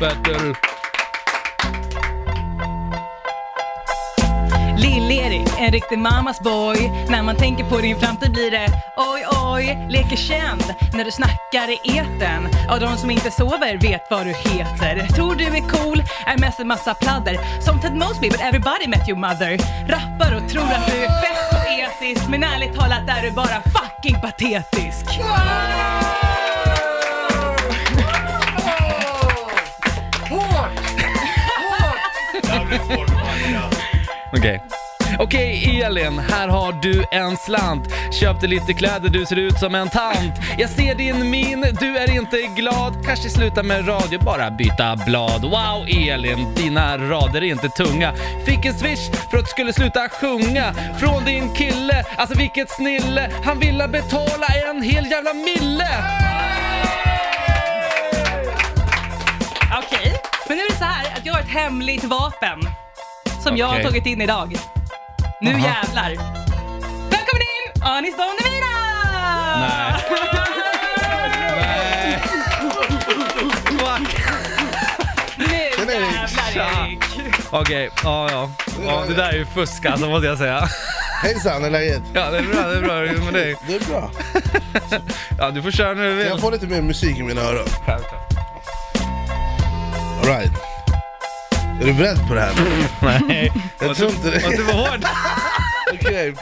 battle. Lill-Erik, en riktig mamas boy. När man tänker på din framtid blir det oj oj, leker känd. När du snackar i eten. Och de som inte sover vet vad du heter. Tror du är cool, är mest en massa pladder. Som Ted Mosby, but everybody met your mother. Rappar och tror att du är fett poetisk. Men ärligt talat är du bara fucking patetisk. Okej. Okej Elin, här har du en slant. Köpte lite kläder, du ser ut som en tant. Jag ser din min, du är inte glad. Kanske sluta med radio, bara byta blad. Wow Elin, dina rader är inte tunga. Fick en swish för att du skulle sluta sjunga. Från din kille, alltså vilket snille. Han ville betala en hel jävla mille. Okej, men nu är det så här att jag har ett hemligt vapen. Som jag har tagit in idag. Nu Aha. jävlar. Välkommen in, Anis Don Demina! Nej. Nej. Fuck. Nu Erik. jävlar Erik. Okej, ja ja. ja. Det där är ju fusk alltså måste jag säga. Hejsan, hur är läget? Ja det är bra, det är bra. Hur är det med dig? Det är bra. Ja du får köra när du vill. jag få lite mer musik i mina öron? Alright. Är du beredd på det här? Nej. Jag tror inte Var det. för hård. Okej.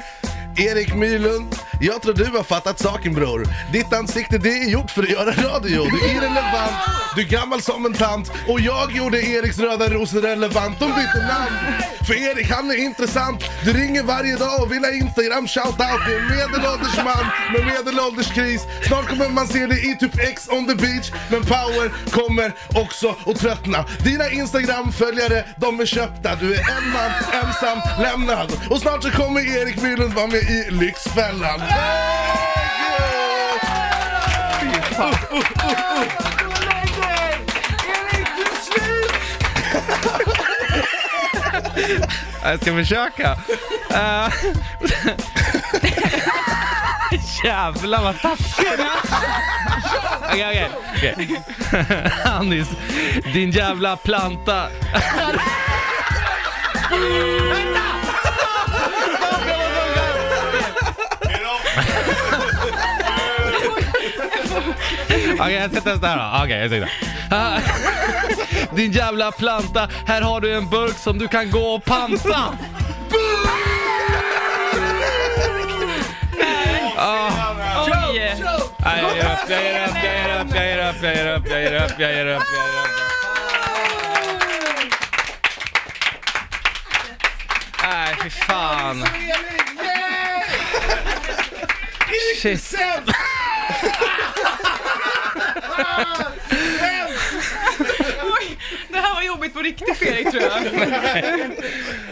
Erik Myrlund, jag tror du har fattat saken bror. Ditt ansikte det är gjort för att göra radio. Du är irrelevant, du är gammal som en tant. Och jag gjorde Eriks röda rosor relevant. De bytte namn. För Erik han är intressant. Du ringer varje dag och vill ha Instagram shoutout. Du är en medelålders man med medelålderskris. Snart kommer man se dig i typ X on the beach. Men power kommer också att tröttna. Dina Instagram-följare, de är köpta. Du är en man, ensam, lämnad. Och snart så kommer Erik Myrlund vara med i Lyxfällan. Jag ska försöka. Uh, Jävlar vad taskig Okej, okej. okej. Anis, din jävla planta. Okej, jag ska testa här då. Okej, jag ska Ah, Din jävla planta, här har du en burk som du kan gå och panta. Oj! Nej, jag ger upp, jag ger upp, jag ger upp, jag ger upp, jag ger upp, jag ger upp, jag ger upp, jag ger upp. Nej, fy fan. Shit. Jobbigt på riktigt Erik tror jag.